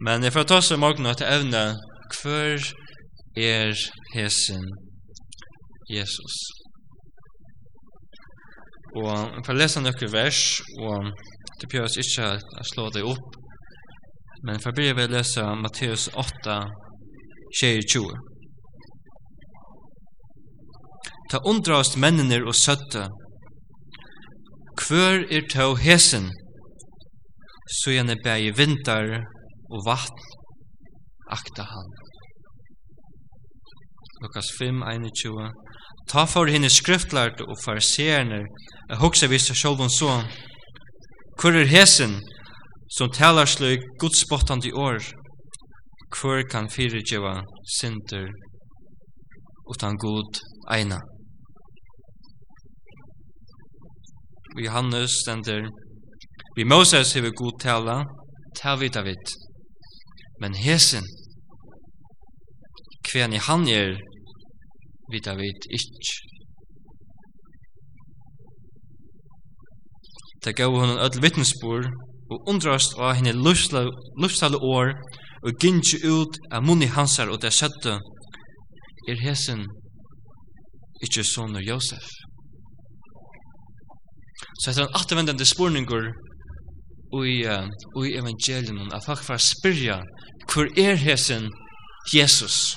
Men jeg får ta seg morgen til evne hver er hesen Jesus. Og jeg får lese noen vers, og det bjøres ikke å slå det opp, men for blir vi lese Matteus 8, 22. Ta undrast mennene og søtte, hver er tå hesen, så gjerne bæg i vinter og vatn akta han. Lukas 5, 21. Ta for henne skriftlærte og fariserene, jeg hokser visse sjolvun så. Hvor er hesen som talar sløy godsbottande år? Hvor kan fyrirgjeva synder utan god eina? Johannes stender, vi Moses hever god tala, tal vita vitt. Men hesen, kven i han er, vita vit ikk. Det gav hun en ödel vittnesbor, og undrast av henne lufstale år, og gynnsi ut av munni hansar og det søtte, er hesen ikkje sonur Josef. Så etter en attervendende spurningur i, uh, i evangelien, at folk får spyrja hvor er hesen Jesus?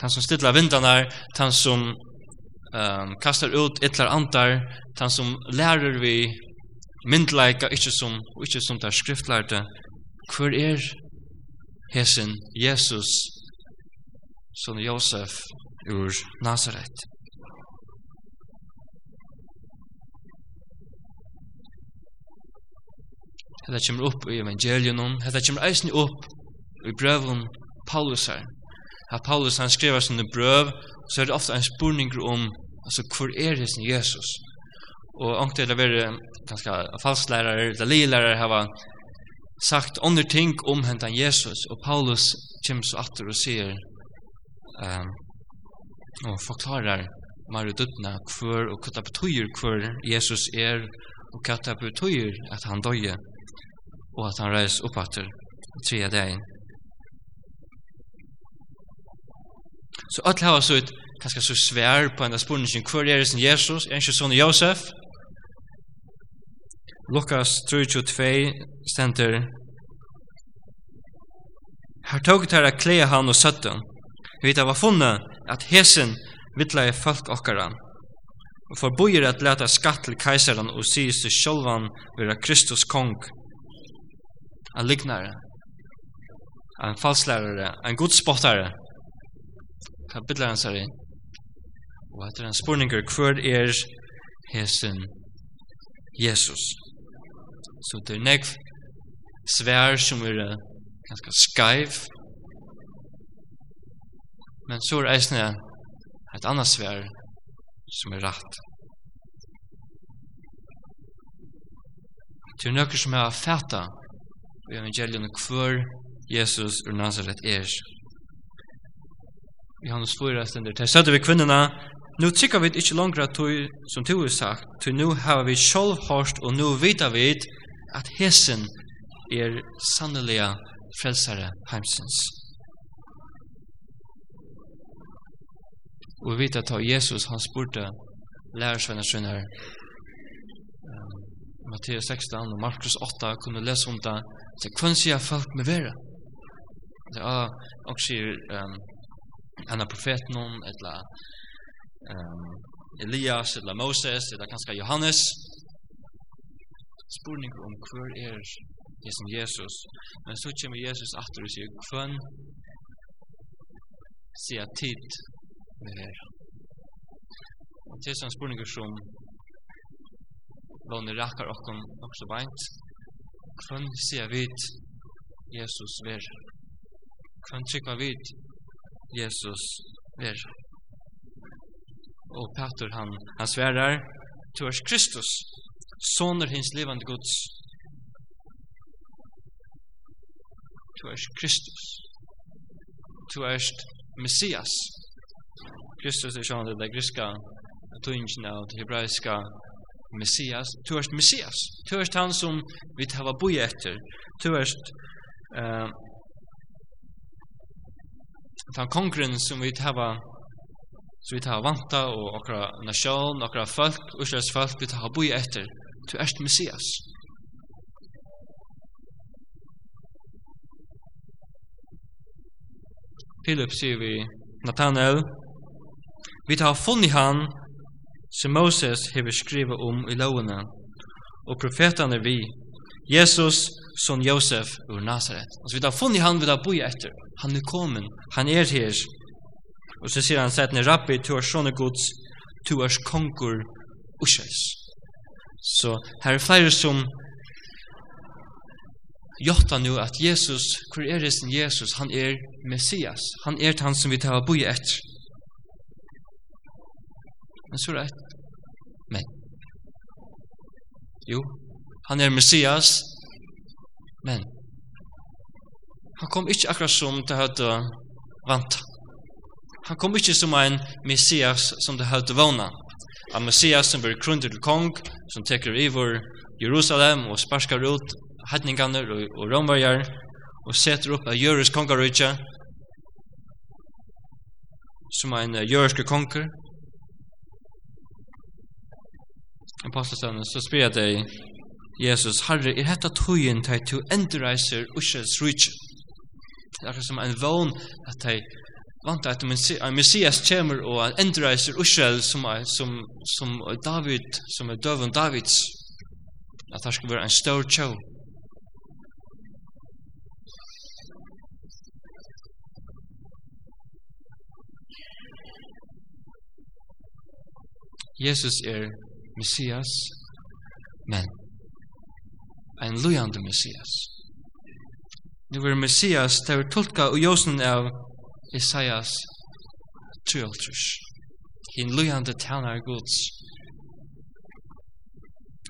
Han som stilla vindarna, han som um, kastar ut etlar andar, han som lærer vi myndleika, ikkje som, ikkje som det er skriftlærte. Hvor er hesen Jesus, som Josef ur Nazaret? Hetta kemur upp í evangelionum, hetta kemur eisini upp í brøvum Paulusar. Ha Paulus han skriva sine brøv, så er det ofta ein spurningur om altså hvor er hesin Jesus? Og ankt er det vera ganske falsklærarar, eller lilærarar hava sagt andre ting om hentan Jesus, og Paulus kemur så atter og sier um, og forklarar Mari Dutna kvar og hva det betyr Jesus er og hva det betyr at han døye og at han reis oppatter tredje dagen. Så alt hava så ut kanskje så svær på enda spurningen hver er det som Jesus, er ikke sånn Josef? Lukas 3.22 stender Her tog tar klea han og søtten. Vi vet av funnet at hesen vittla i folk okkara. Og forbojer at leta skatt til keiseren og sies til sjolvan vera Kristus kong en lignare, en falslærare, en godspottare. Hva bidlar han seg i? Og etter en spurninger, hver er hesen Jesus? Så det er nekv svær som er ganske skaiv, men så er eisne et annet svær som er rett. Det er nøkker som er fæta, i evangeliet kvar Jesus ur Nazaret er. I hans fyra stender, der sætter vi kvinnerna, nu tykker vi ikke langere at du, som du har sagt, til nu har vi sjálv hårst, og nu vita vi at hesen er sannelige frelsare heimsens. Og vi vet at Jesus, han spurte lærersvenner sønner, Matteus 16 og Markus 8 kunne lese om det. Så hvem sier folk med vera? Det ja, og sier um, en av profeten om, eller um, Elias, eller Moses, eller kanskje Johannes. Spurninger om hver er det som Jesus. Men så kommer Jesus atter og sier hvem sier tid med vera? Og til sånne spurninger som låne rakkar okkom også beint. Kvann sier vid Jesus ver? Kvann trykker vid Jesus ver? Og Petur han, han sverar, Tu er Kristus, soner hins livande gods. Tu er Kristus. Tu er Messias. Kristus er sånn det griska tøyngen og det hebraiska Messias, du erst Messias. Du erst han som vi tar bo etter. Du erst eh han kongren som vi tar så vi tar vanta og okra nasjon, okra folk, Israels folk vi tar bo etter. Du erst Messias. Philip sier vi Nathanael, vi tar funnet han som Moses hever skriva om i lovene, og profetan er vi, Jesus son Josef ur Nazaret. Altså vi har funnet han vi tar boi etter, han er kommet, han er her. Og så sier han sættene, Rabbi, tu er sånne gods, tu er konkur ushes. Så her er flere som jotta nu at Jesus, hvor er det sin Jesus? Han er Messias. Han er han som vi tar boi etter. Men så er det men. Jo, han er Messias, men han kom ikke akkurat som det hadde vant. Han kom ikke som en Messias som det hadde vana. En Messias som blir krundet til kong, som teker i vår Jerusalem og sparskar ut hedningane og, og romverjar og setter opp av jøres kongarøyke som en jøreske konger, apostelsønnen, så spyr jeg deg, Jesus, Herre, er hetta tøyen til to du endreiser Ushels rydse? Det er som en vogn at de vant at en Messias kommer og en endreiser Ushel som, er, som, som David, som er døven Davids, at det skal være en stor tjov. Jesus er Messias, men en lujande Messias. Nu er Messias, det er tolka og josen av Isaias 53. Hin lujande tjener Guds.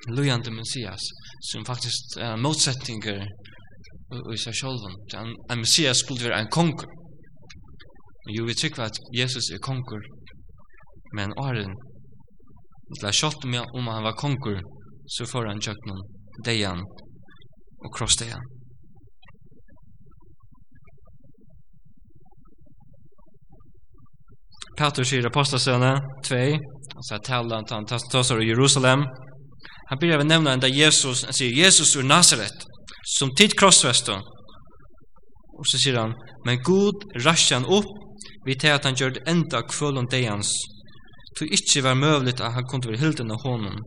lujande Messias, som faktisk er motsetninger i seg sjolven. En Messias skulle være en konger. Jo, vi tykker at Jesus er konger, men åren Det er kjøtt med om han var konkur, så får han kjøtt noen deian og krossdeian. Petrus sier apostasønne 2, altså jeg taler at han tasser i Jerusalem. Han begynner å nevne enda Jesus, han sier Jesus ur Nazaret, som tid krossfestet. Og så sier han, men Gud rasjer han opp, vi tar at han gjør det enda kvøl deians, tog ikkje var møvligt at han kunde være hilden av honom,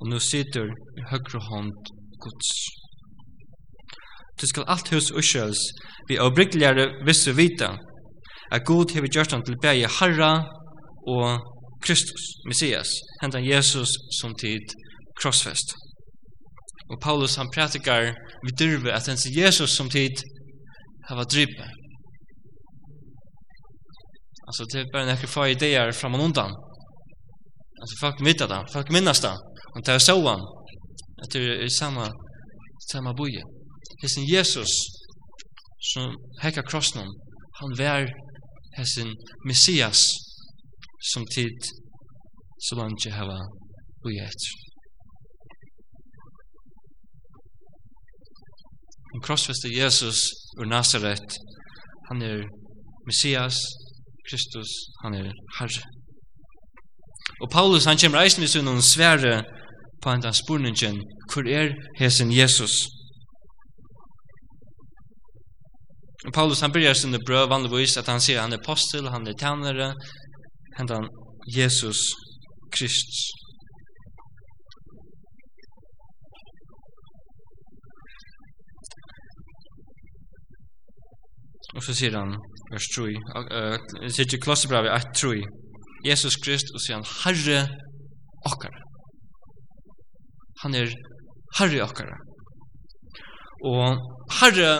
og nu sitter i høyre hånd Guds. Du skal alt hus uskjøls, vi er obryggeligere visse vita, at Gud hever gjørt han til bæge Harra og Kristus, Messias, hentan Jesus som tid krossfest. Og Paulus han pratikar vi dyrve at hans Jesus som tid hava drype. Altså det er bare nekker få ideer fram og undan. Alltså folk vet det, folk minnas det. Och det är så han. Att det är samma, samma boje. Hessen Jesus som häckar krossen han var sin Messias som tid så långt jag hava boje efter. En krossfäste Jesus ur Nazaret han är Messias, Kristus, han är Herre. Og Paulus han kommer eisen i sunnen svære på en spurningen, hvor er hesen Jesus? Og Paulus han byrjar sin brød vanligvis at han sier han er apostel, han er tænare, hentan Jesus Krist. Og så sier han, vers 3, uh, sier ikke klossebrevet 1, 3, Jesus Krist og sier han Herre okkara. Han er Herre okkara. Og Herre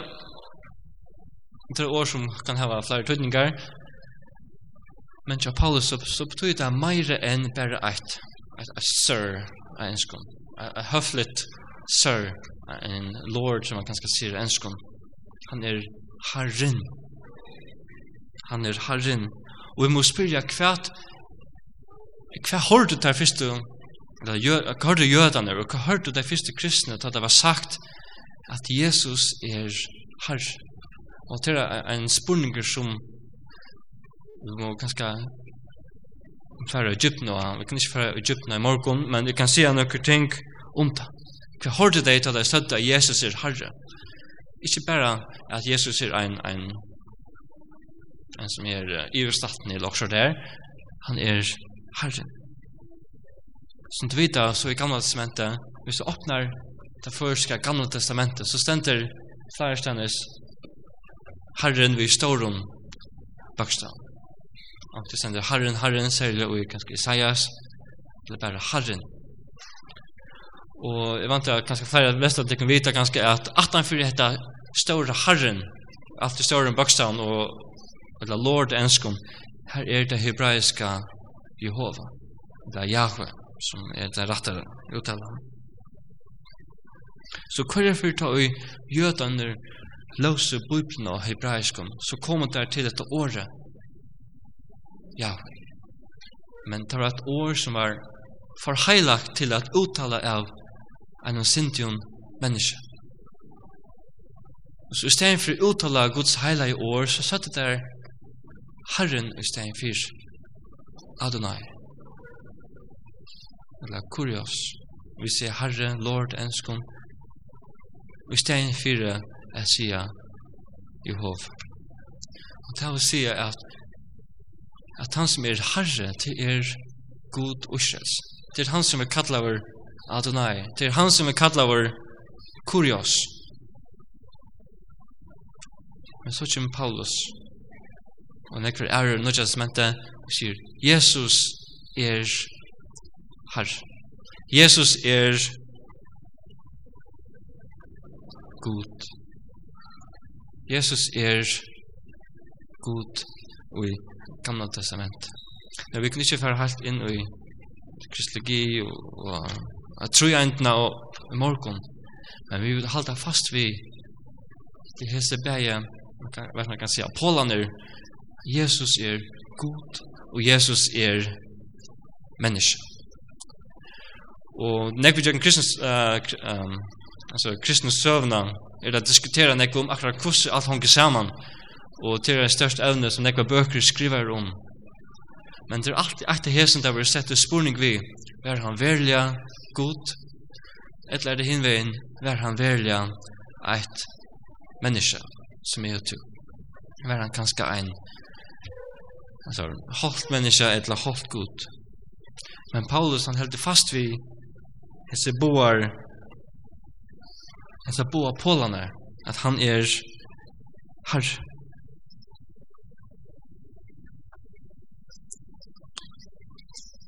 det er ord som kan hava flere tøyningar men til Paulus så, så betyr det meire enn bare eit eit eit sir eit enskon eit høflet sir en lord som man kanskje sier enskon han er herren han er herren og vi må spyrja kvært hva hørte du der første, eller hva hørte jødene, og hva hørte du der første kristne, at det var sagt at Jesus er herr. Og til er en spurning som vi må kanskje fære Egypten, og vi kan ikke fære Egypten i morgen, men vi kan se noen ting om det. Hva hørte du da det støtte at Jesus er herre? Ikke bare at Jesus er en, en, en som er iverstatten i lokser der, han er Herren. Som du vet så i gamla testamentet, hvis du åpner det første gamla testamentet, så stender flere stendes Herren vid storum bakstav. Og det stender Herren, Herren, særlig, og kanskje Isaias, eller bare Herren. Og jeg vant at kanskje flere mest at jeg kan vite kanskje at 18-4 heter store Herren, alt det store bakstaven og eller Lord enskom, her er det hebraiska Jehova. Det er Yahweh som er den rattere uttalen. Så hva er for ta i jødene løse bøyblene av hebraiskum, så kommer det til dette året. Ja. Men det var et år som var forheilagt til at uttale av en sintion menneske. Så i stedet for uttale av Guds heilige år, så satt det der Herren i stedet for Adonai. Eller Kurios. Vi ser Herre, Lord, enskon. Og i stedet fire er sier Jehov. Og det vil si at at han som er Herre til er God Ushres. Det er han som er kallaver Adonai. Det er han som er kallaver Kurios. Men så kommer Paulus og nekker er nødja som og sier Jesus er Herre. Jesus er god. Jesus er god og i gamla testament. Ja, vi kan ikke fære helt inn i kristologi og, og at tror jeg enten av morgon. men vi vil halda fast vi til hese beie, hva man kan si, Apolloner, Jesus er god, og Jesus er menneske. Og nek vi kristnes, uh, um, altså kristens søvna, er det diskutera nek om akkurat hvordan alt hongi saman, og til det største evne som nekva bøker skriver om. Men det er alltid etter hesen der vi sett ut spurning vi, er han verliga god, eller er det hinvein, er han verliga eit menneske som er jo to. Er han kanskje ein menneske alltså halt människa eller halt gud. Men Paulus han held fast vid hese boar hese boar polarna att han är herre.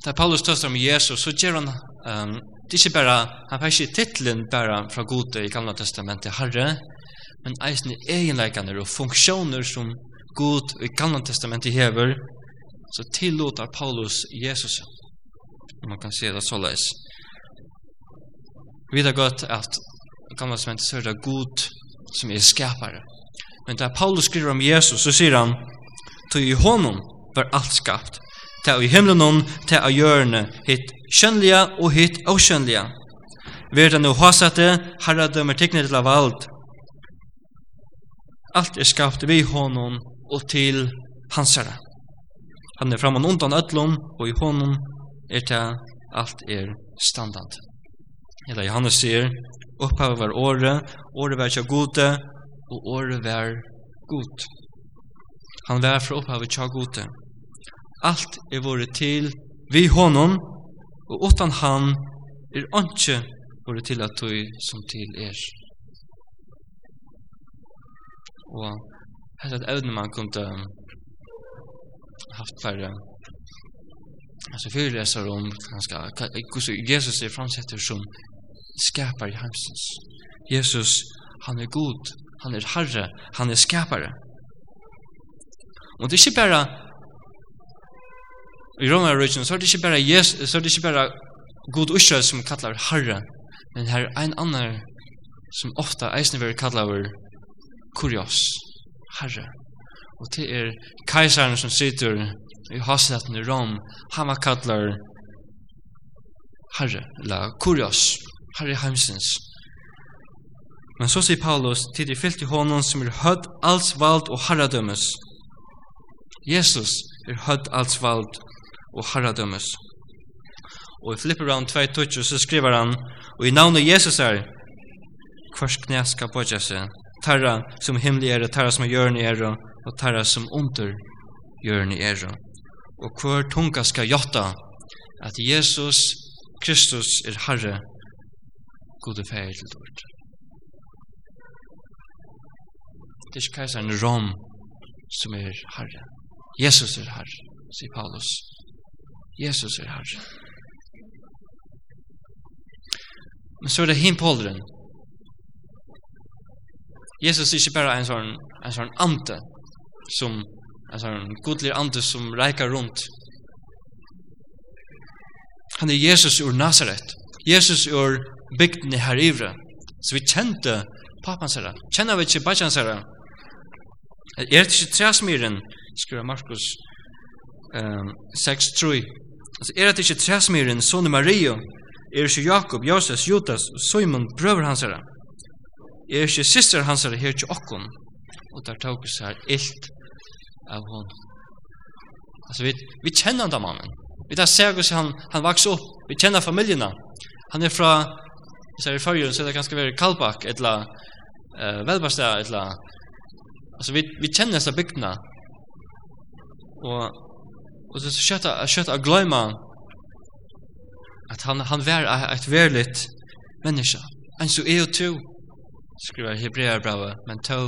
Da Paulus tøster om Jesus, så gjør han, um, det er ikke bare, han har ikke titlen bare fra gode i gamla testamentet, herre, men eisen i egenleikene og funksjoner som god i Gamla testamentet hever, så tillåter Paulus Jesus. Man kan se det såleis. Vi vet godt at Gamla testamentet sier det god som er skapare. Men da Paulus skriver om Jesus, så sier han, «Tog i honom var alt skapt, ta i himmelen, ta av hjørne, hitt kjønnelige og hitt avkjønnelige. Verden og hasete, herre dømer teknet til av alt, Allt er skapt vi honom og til hansara. Han er framan undan öllum og i honum er ta alt er standard. Eller Johannes sier, opphavet var åre, åre var tja gode, og åre var god. Han var fra opphavet tja gode. Alt er våre til vi honom, og utan han er anki våre til at tog som til er. Og hade ett ävne man kunde haft färre alltså föreläsar om ganska hur Jesus är framsätter som skapar i hamsens. Jesus, han är god, han är herre, han är skapare. Og det er ikke bare i Roma region, så er det ikke bare, Jesus, så er det ikke bare god Israel som kallar herre, men her er en annan som ofta eisne vil kallar kurios. Kurios herre. Og det er keisaren som sitter i hasletten i Rom, han var kallar herre, eller kurios, herre heimsins. Men så sier Paulus, tid er fyllt i hånden som er hødd alls vald og herradømmes. Jesus er hødd alls vald og herradømmes. Og i Flipperan 2.20 så skriver han, og i navnet Jesus er, hvers knæ skal bøtja seg, tarra som himli er, tarra som jörn er, og tarra som under ni er. Og hver tunga skal jotta at Jesus Kristus er Herre, gode feir til dård. Det er ikke keisaren Rom som er Herre. Jesus er Herre, sier Paulus. Jesus er Herre. Men så er det himpolren, Jesus er ikke bare en sånn, en sånn ante, som, en sånn godlig ante som reiker rundt. Han er Jesus ur Nazaret. Jesus ur bygden i herivre. Så vi kjente papan sara. Kjenner vi ikke bajan sara. Er det ikke træsmyren, skriver Markus um, 6, 3. Altså, er det ikke træsmyren, sonne Mario, er det ikke Jakob, Joses, Judas, Simon, brøver hans sara er ikke syster hans er her til okken, og der tok oss her illt av hon. Altså, vi, vi kjenner den mannen. Vi tar seg oss han, han vaks opp, vi kjenner familjena. Han er fra, hvis jeg er i fargen, så er det ganske veldig Kalbak, eller uh, velbærstad, eller... Altså, vi, vi kjenner disse bygdene. Og, og så skjøtt jeg skjøtt jeg gløyma at han, han var et verligt menneske. En så er og to skriver Hebreerbrevet, men to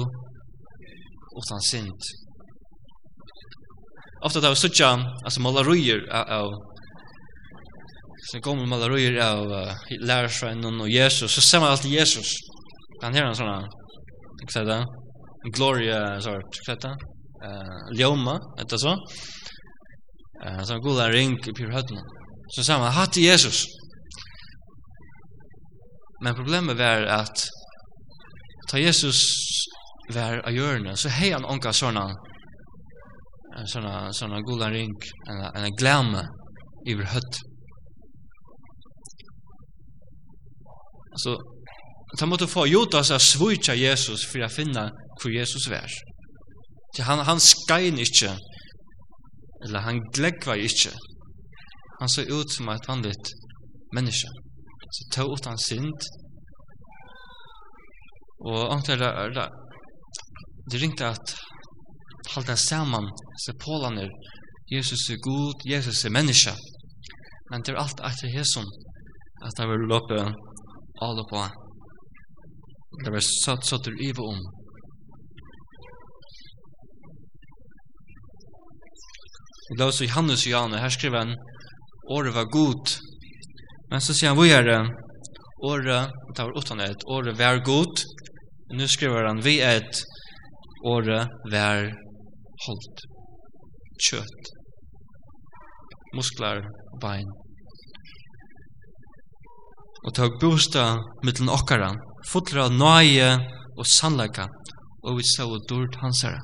utan synd. Ofta tar vi suttja, altså malarujer av Så kom med malarier av uh, lærersvennen og Jesus, så ser man alltid Jesus. Han her en sånn, ikke sett det? En gloria sort, ikke sett det? Ljoma, etter så. Uh, så en god ring i pyrhøttene. Så ser man, hatt Jesus. Men problemet var at ta Jesus var av hjørne, så hei han onka sånna sånna, sånna gula ring, en, en glemme iver høtt. Altså, ta måtte få Jotas a svujtja Jesus for å finna hvor Jesus var. Så han, han skein ikkje, eller han glegva ikkje. Han så ut som et vanligt menneske. Så ta ut hans synd, Og antar det det ringte at halda saman se polaner Jesus er god, Jesus er menneska. Men det er alt etter Jesus at det var loppe alle på. Det var satt satt ur ive om. Og det var så Johannes og Janne, her skriver han Året var god. Men så sier han, hvor er det? Året, det var utan et, året var god. Og nu skriver han, vi er et året vær holdt. Kjøtt. Muskler og bein. Og tog bostad mittlen okkara, fotler av nøye og sannleika, og vi så dårlig hansara.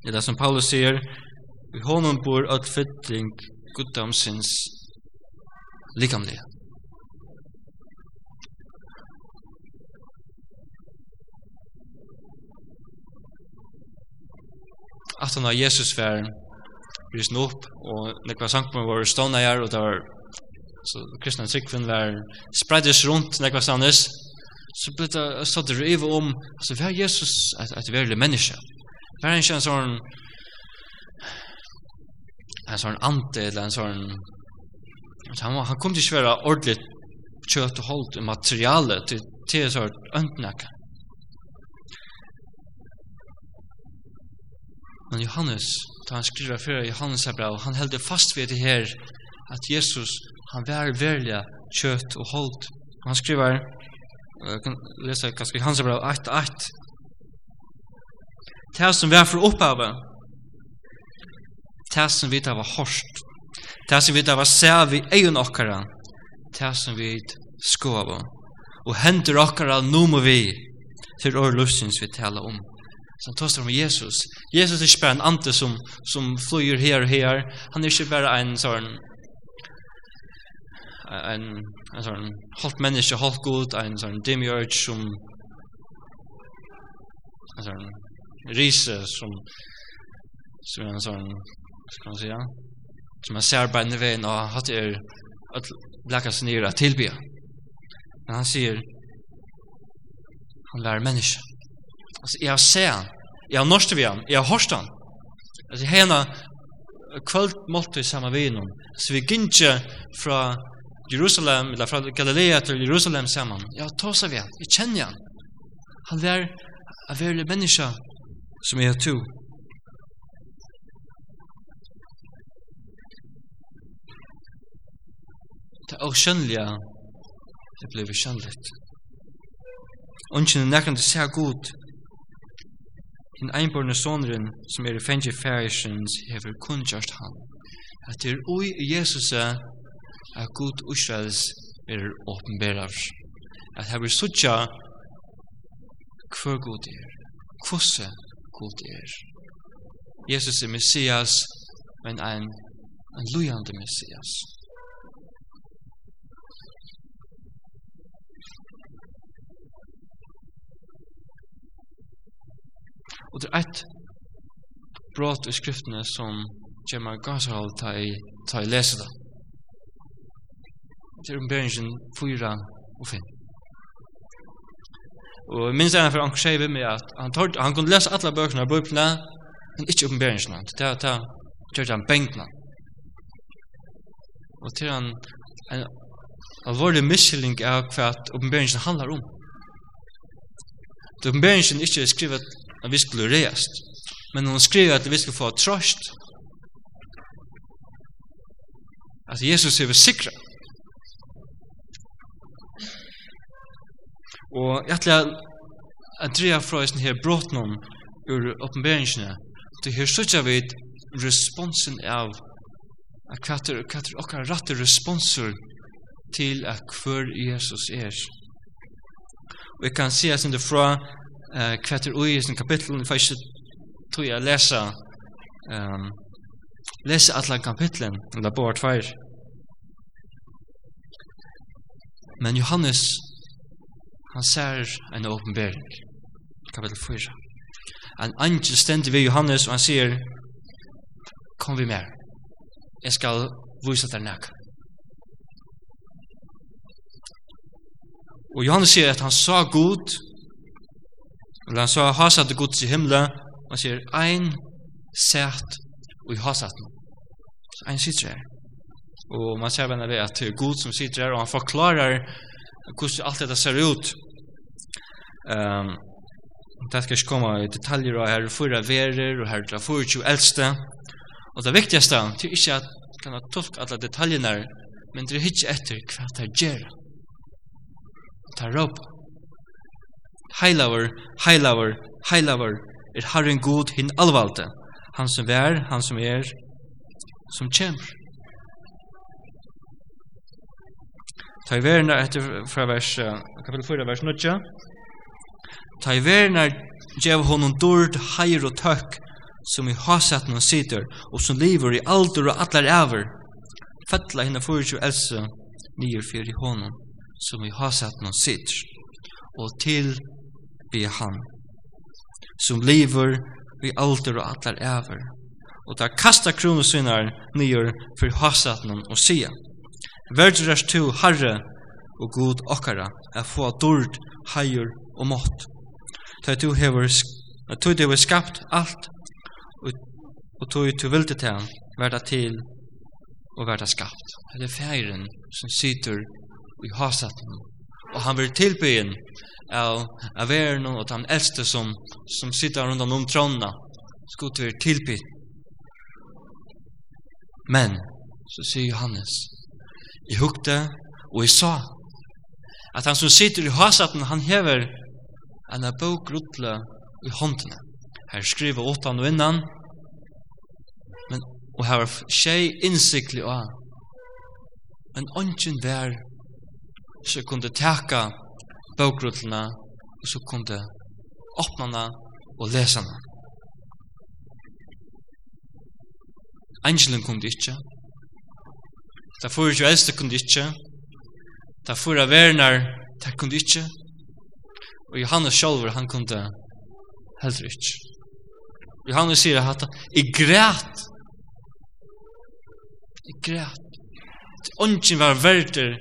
Det er det som Paulus sier, vi honom bor at fytling guddomsins likamlige. at han har Jesus var risen opp, og nekva sankmer var stående her, og det var så kristna sikven var spreddes rundt nekva stannes, så ble det stått rive om, altså, hva er Jesus et, et verlig menneske. Var han ikke en sånn en sånn ante, eller en sånn han, han kom til å være ordentlig kjøtt og holdt materialet til, til sånn øntnekka. Men Johannes, da han skriver fyrir Johannes er bra, han heldur fast ved det her, at Jesus, han var verlig kjøtt og holdt. Han skriver, jeg kan lese ganske Johannes er bra, 8-8, Det som vi for opphavet, det som vi var hårst, det som vi var sæv i egen okkara, det som vi skover, og henter okkara nå må vi til årløsens vi taler om som tosar om Jesus. Jesus er ikke bare en ante som, som flyr her og her. Han er ikke bare en sånn en, en sån halvt människa, halvt god, en sån demiurge som en sån rise som som en sån ska man säga som man ser bara inne vägen och har er att lägga sig ner att tillbe. Men han säger han lär människa. Altså, jeg har sett han. Jeg har norsk vi han. Jeg har hørst han. Altså, hena kvöld målte i samme vinen. Så vi gynge fra Jerusalem, eller fra Galilea til Jerusalem sammen. Ja, har tåsa ved han. Vi kjenner han. Han er en verlig menneske som er tog. Det er skjønnelige det blir skjønnelig. Ungen er nekkende til se god Hinn einborne sonren som er i fengi færisjens hever kunnjast han, at det er ui Jesus at Gud Israels er åpenberar, at hever suttja hver god er, kvosse god er. Jesus er Messias, men ein, ein lujande Messias. Og det er et brot i skriftene som Gemma gashold ta i, ta i lese det. Det er omberingen 4 og 5. Og minst er han for Anker Seive med at han, tord, han kunne lese alle bøkene av bøkene, men ikke oppenberingsene. Det er at gjør han bengtene. Og til han en alvorlig miskilling av hva at oppenberingsene handler om. Det oppenberingsene ikke er skrivet at vi skulle reast. Men hon skriver at vi skulle få trost. At Jesus er vi sikra. Og jeg ætla at dreja fra eisen her bråtnum ur oppenberingsene. Det her sutja vi responsen av at hva er okkar rette responser til at hver Jesus er. Og jeg kan si at det fra eh kvætur ui sin kapittel og fæst tru ja lesa ehm lesa alla kapitlen og ta bort. Men Johannes han ser en åpenbering kapitel 4. En angel stendur við Johannes og han sier kom vi mer. Jeg skal vise deg nek. Og Johannes sier at han sa god Eller han sa hasat og gods i himla, og han sier, ein sæt og i hasat Så ein sitter her. Og man ser venner ved at det er god som sitter her, og han forklarer hvordan alt dette ser ut. Um, det skal ikke komme i detaljer, og her er fyra verer, og her er fyra tjo eldste. Og det viktigste, det er ikke at kan ha tolk alla detaljerna, men det er ikke etter hva det gjør. Det er råpa heilaver, heilaver, heilaver, er Herren god hin alvalte, han som vær, han som er, som kjemper. Ta i verna etter fra vers, kapitel 4, vers 9. Ta i verna djev honom dord, heir og tøkk, som i hasatten og sitter, og som lever i alder og atler æver. Fettla henne fyrir jo else, nyer fyrir honom, som i hasat og sitter, og til vi han, som lever vi alder og atler æver, og ta kasta kronosynar nyer for hasatnen og sia. Vergeres to harre og god okkara, er få dord, heier og mått. Ta du hever, ta du hever skapt alt, og tog du vilde til ham, verda til og verda skapt. Det er feiren som sitter i hasaten, og han vil tilbyen av, av verden og den eldste som, som sitter rundt om tronna skulle være tilbytt. Men, så sier Johannes, i hukte og i sa, at han som sitter i hasaten, han hever en bok rutle i håndene. Her skriver åttan og innan, men, og her var tjej innsiktlig av, men ånden vær, så kunde teka bøkrullene, og så kom det åpnene og den. Angelen kom det ikke. Det får ikke eldste kom det ikke. Det får av verner, det kom det ikke. Og Johannes sjølver, han kom det heller ikke. Johannes sier at jeg græt. Jeg græt. Ongen var verder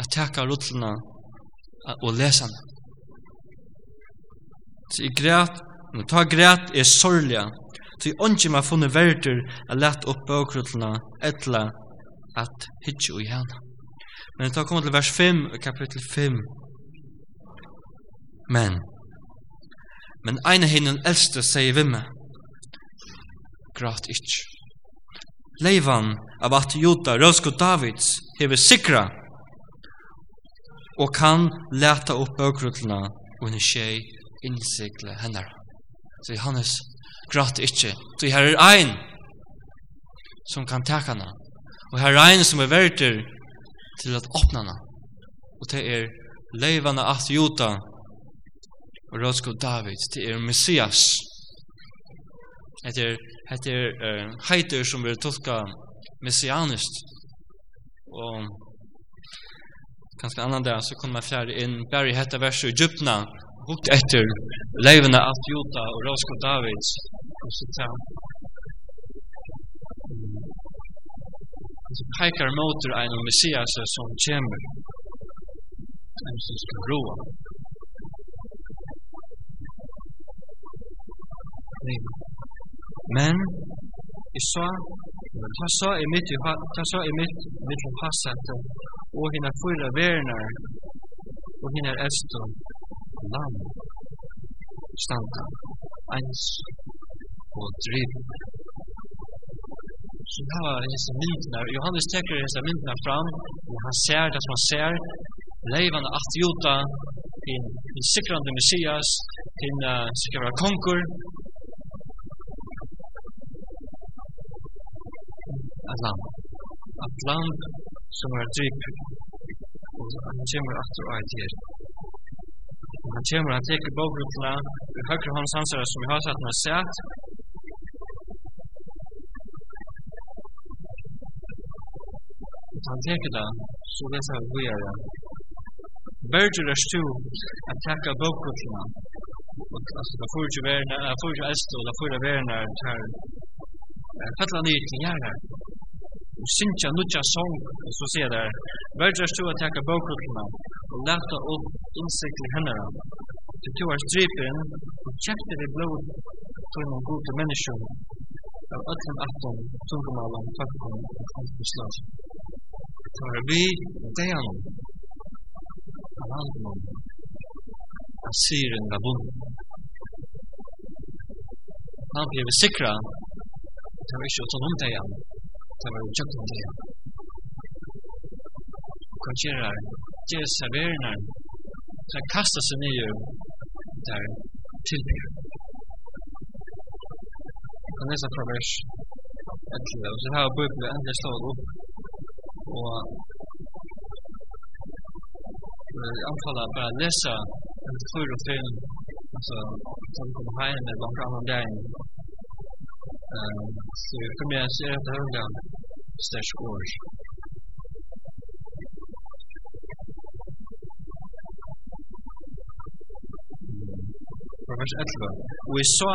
at teka rullene og lesa han. Så jeg græt, men ta græt er sorgliga, så jeg åndsje meg funnet verder a lett opp bøkrutlene etla at hitje og gjerne. Men ta kommer til vers 5 og kapittel 5. Men, men eine hinnen eldste sier vimme, græt ikkje. Leivan av at Jota, Røsko Davids, hever sikra og kan leta opp bøkrullene under skje innsikle henne. Så Johannes gråter ikke, så her er ein som kan takke henne, og her er ein som er verter til at åpne henne. Og det er leivene at Jota og Rådskog David, det er Messias. Det er, det er uh, heiter som er tolka messianist. Og kanskje annan dag, så kunne man fjerde inn bare i hette verset i djupna, bukt etter leivene av Jota og Rosko Davids, og så ta så peikar motor ein og Messias som kommer, en som skal roa. Men, i sa Ta så i mitt, ta så i mitt, mitt passat och hina fulla värnar och hina äldsta lam standa ens og driv. Så det var disse myndene. Johannes tekker disse myndene fram, og han ser det som han ser, leivande atjuta, juta in sikrande Messias, til uh, sikra konkur, et land. Et land som er dryp. Og han kommer etter og etter. Og han kommer, han teker bokrutla, i høyre hånds ansvar som vi har satt med sett. Og han teker det, så leser vi er videre. Berger er stu, at teker bokrutla. Og altså, det får ikke verna, det får ikke elst, og det får ikke verna, det får ikke verna, det får ikke verna, synja nutja sång, så sier det her, Vergers du at teka bokrutlina, og leta opp innsikt til hennera, til to er strypen, og kjekte vi blod, tog noen god til menneskjøn, av ötlum afton, tungumalan, fakkum, og hans beslag. Så er vi, dejan, av handlum, av syren, av bunden. Han blir sikra, det var ikke utan om dejan, Tava o tjokk om det. Koncherar, ger serverende Så han kastet seg ner der till det. Kan läsa fra vers 11. og så har jeg här endelig slået opp. Og jeg anfaller bare å lese en tur og film, altså som kommer hjem med langt annan dagen så kommer jeg se att höra slash org. Vers 11. Og jeg sa,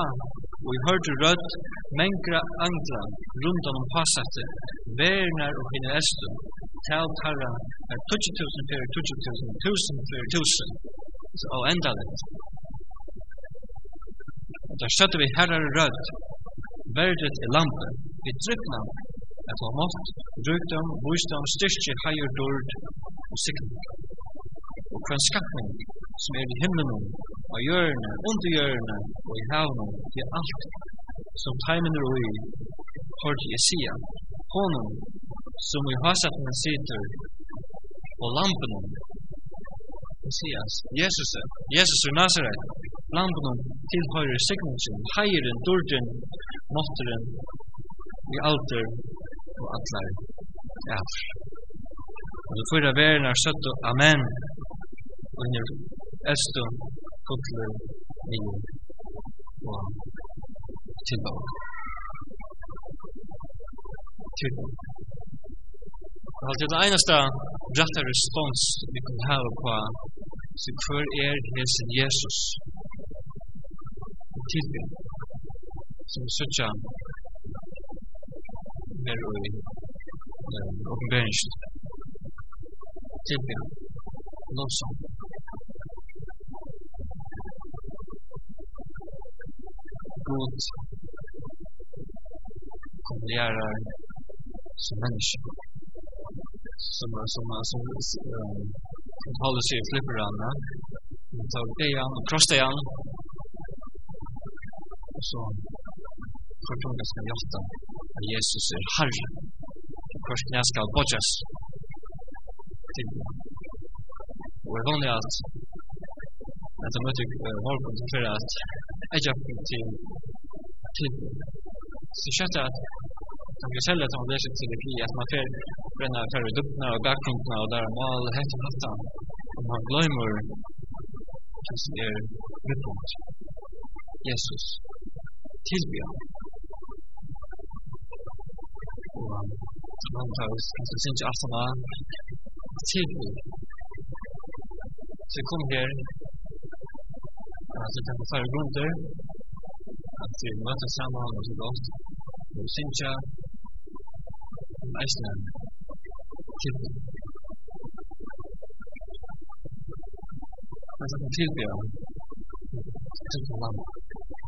og jeg hørte rødt, mengra angla, rundt om passete, verner og henne estu, tal tarra, er 20.000 fyrir 20.000, 1000 fyrir 1000, så endalet. Og da støtte vi herrar rødt, verdet i lampen, vi tryggna at han mått, rykdom, visdom, styrke, heier, dord og sikring. Og hver skapning som er i himmelen, av hjørne, under hjørne og i havnen, det alt som teimen er ui, hørte jeg sia, honom som i hasaten sitter og lampen. Messias, Jesus, Jesus ur Nazaret, lampen tilhører sikringen, heieren, dorden, måtteren, i alter og atlar ja Og det fyrir verden er søtt og amen under æstum kutlur min og tilbog. Tilbog. Og alt er det eneste rette respons vi kan ha på så hver er hesen Jesus tilbog som søtja er og i åpenbæringen til det. Lovsang. God kommunierer som menneske. Som, som, som, som holder seg i flipperne. Man tar det igjen og krosser igjen. Og så fortunges med hjertet at Jesus er Herre, og hver knæ skal bodges? Til Og jeg vanlig at dette møtet var konsentrere at Egypten til til så skjønte at som vi selv som leser til det blir at man fer brenna fer dubbna og bakgrunden og der mal helt og hatta om han glemmer som er mitt Jesus tilbyr Man tar oss, du sind auch mal Zielbuch. Så kom her, kan den forrige grunder, at vi møter sammen og så godt, og synes jeg, Eisner, Tilbuch. Altså den Tilbuch, Tilbuch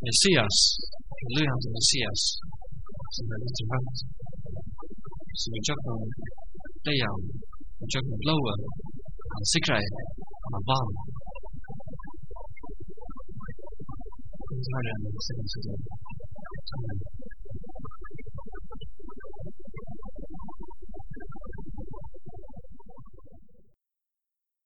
Messias, Løyhand Messias, som er litt til høyt som vi kjøpte en og vi kjøpte en blåa, han sikra, vann. Det var det, det